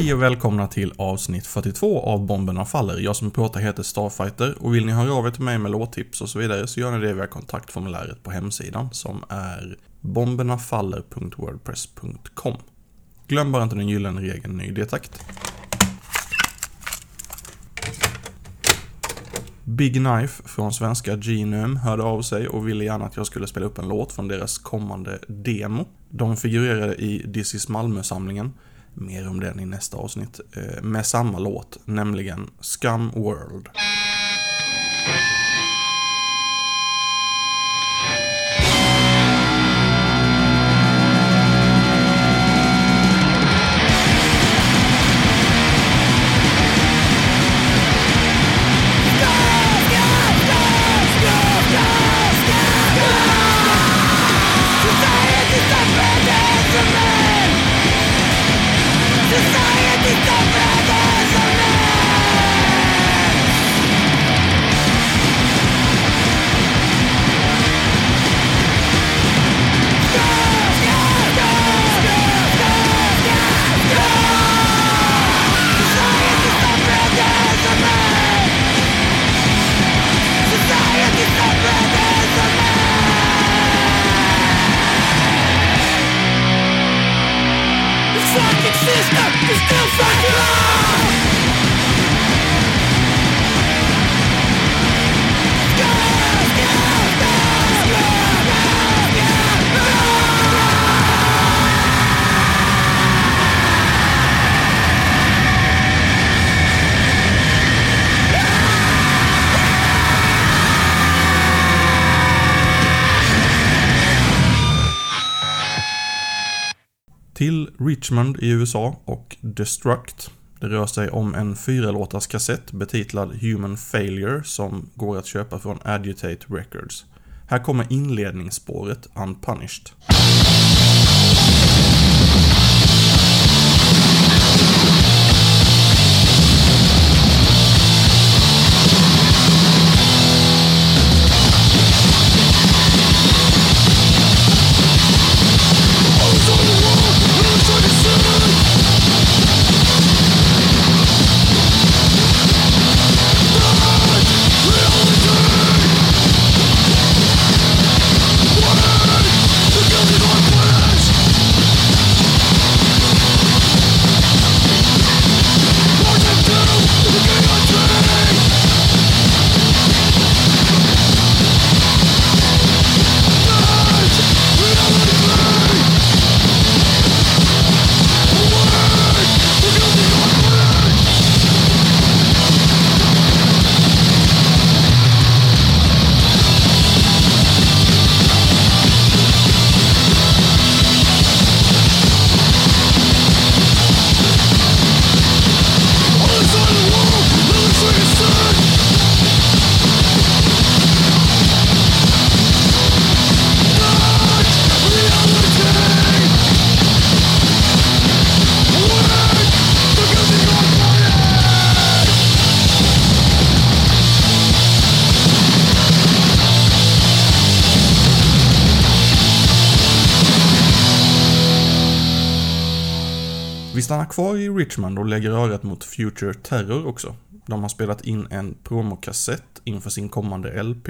Hej och välkomna till avsnitt 42 av Bomberna Faller. Jag som pratar heter Starfighter och vill ni höra av er till mig med låttips och så vidare så gör ni det via kontaktformuläret på hemsidan som är bombernafaller.wordpress.com. Glöm bara inte den gyllene regeln ny detakt. Big Knife från svenska Genome hörde av sig och ville gärna att jag skulle spela upp en låt från deras kommande demo. De figurerade i This is Malmö-samlingen, mer om den i nästa avsnitt, eh, med samma låt, nämligen Scum World. Till Richmond i USA och Destruct. Det rör sig om en fyralåtars kassett betitlad Human Failure som går att köpa från Agitate Records. Här kommer inledningsspåret Unpunished. Stannar kvar i Richmond och lägger örat mot Future Terror också. De har spelat in en promokassett inför sin kommande LP.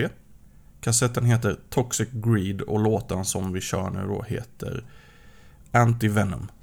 Kassetten heter Toxic Greed och låten som vi kör nu då heter Anti-Venom.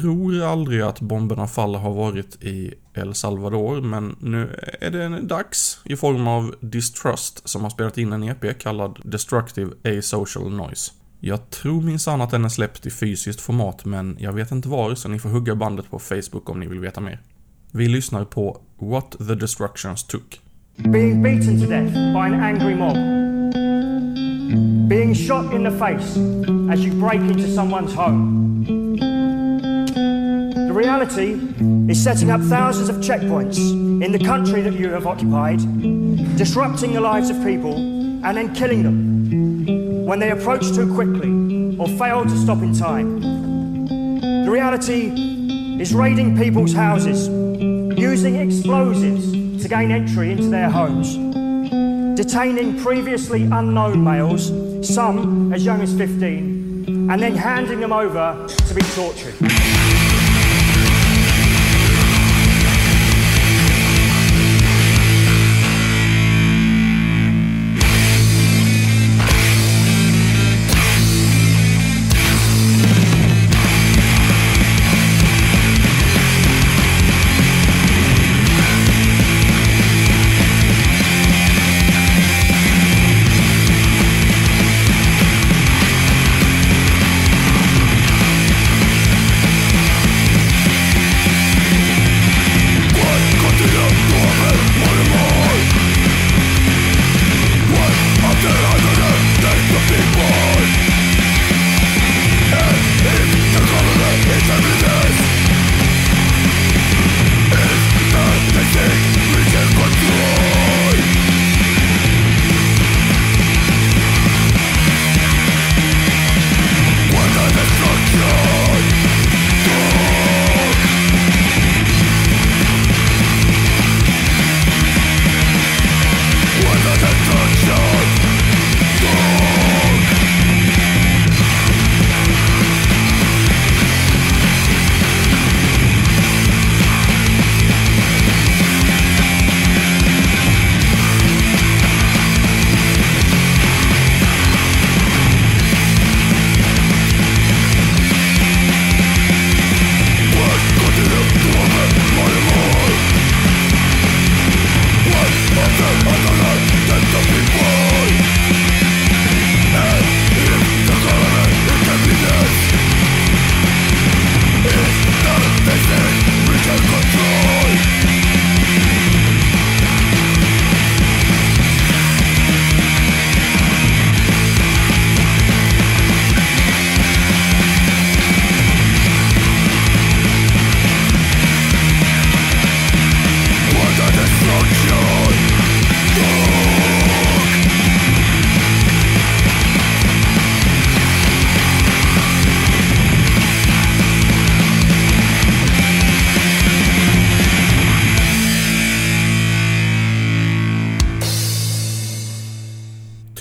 Tror aldrig att bomberna faller har varit i El Salvador, men nu är det dags i form av Distrust som har spelat in en EP kallad Destructive Asocial Noise. Jag tror minsann att den är släppt i fysiskt format, men jag vet inte var, så ni får hugga bandet på Facebook om ni vill veta mer. Vi lyssnar på What the Destructions Took. Being beaten to death by an angry mob. Being shot in the face as you break into someone's home. Reality is setting up thousands of checkpoints in the country that you have occupied, disrupting the lives of people, and then killing them when they approach too quickly or fail to stop in time. The reality is raiding people's houses, using explosives to gain entry into their homes, detaining previously unknown males, some as young as 15, and then handing them over to be tortured.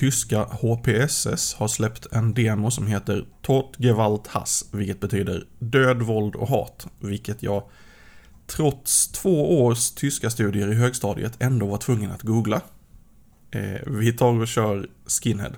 Tyska HPSS har släppt en demo som heter Tot Gewalt Hass, vilket betyder död, våld och hat, vilket jag trots två års tyska studier i högstadiet ändå var tvungen att googla. Eh, vi tar och kör Skinhead.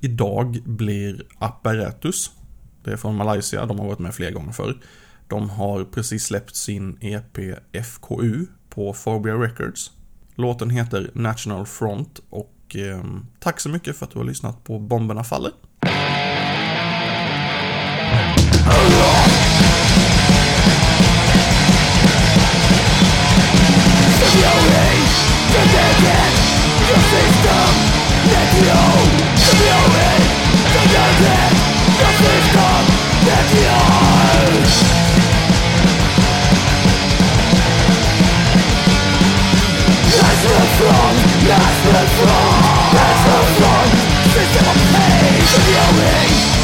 idag blir Apparatus. Det är från Malaysia, de har varit med flera gånger förr. De har precis släppt sin EP FKU på Phobia Records. Låten heter National Front och eh, tack så mycket för att du har lyssnat på Bomberna Faller. Fury, the dead, the system, let to you me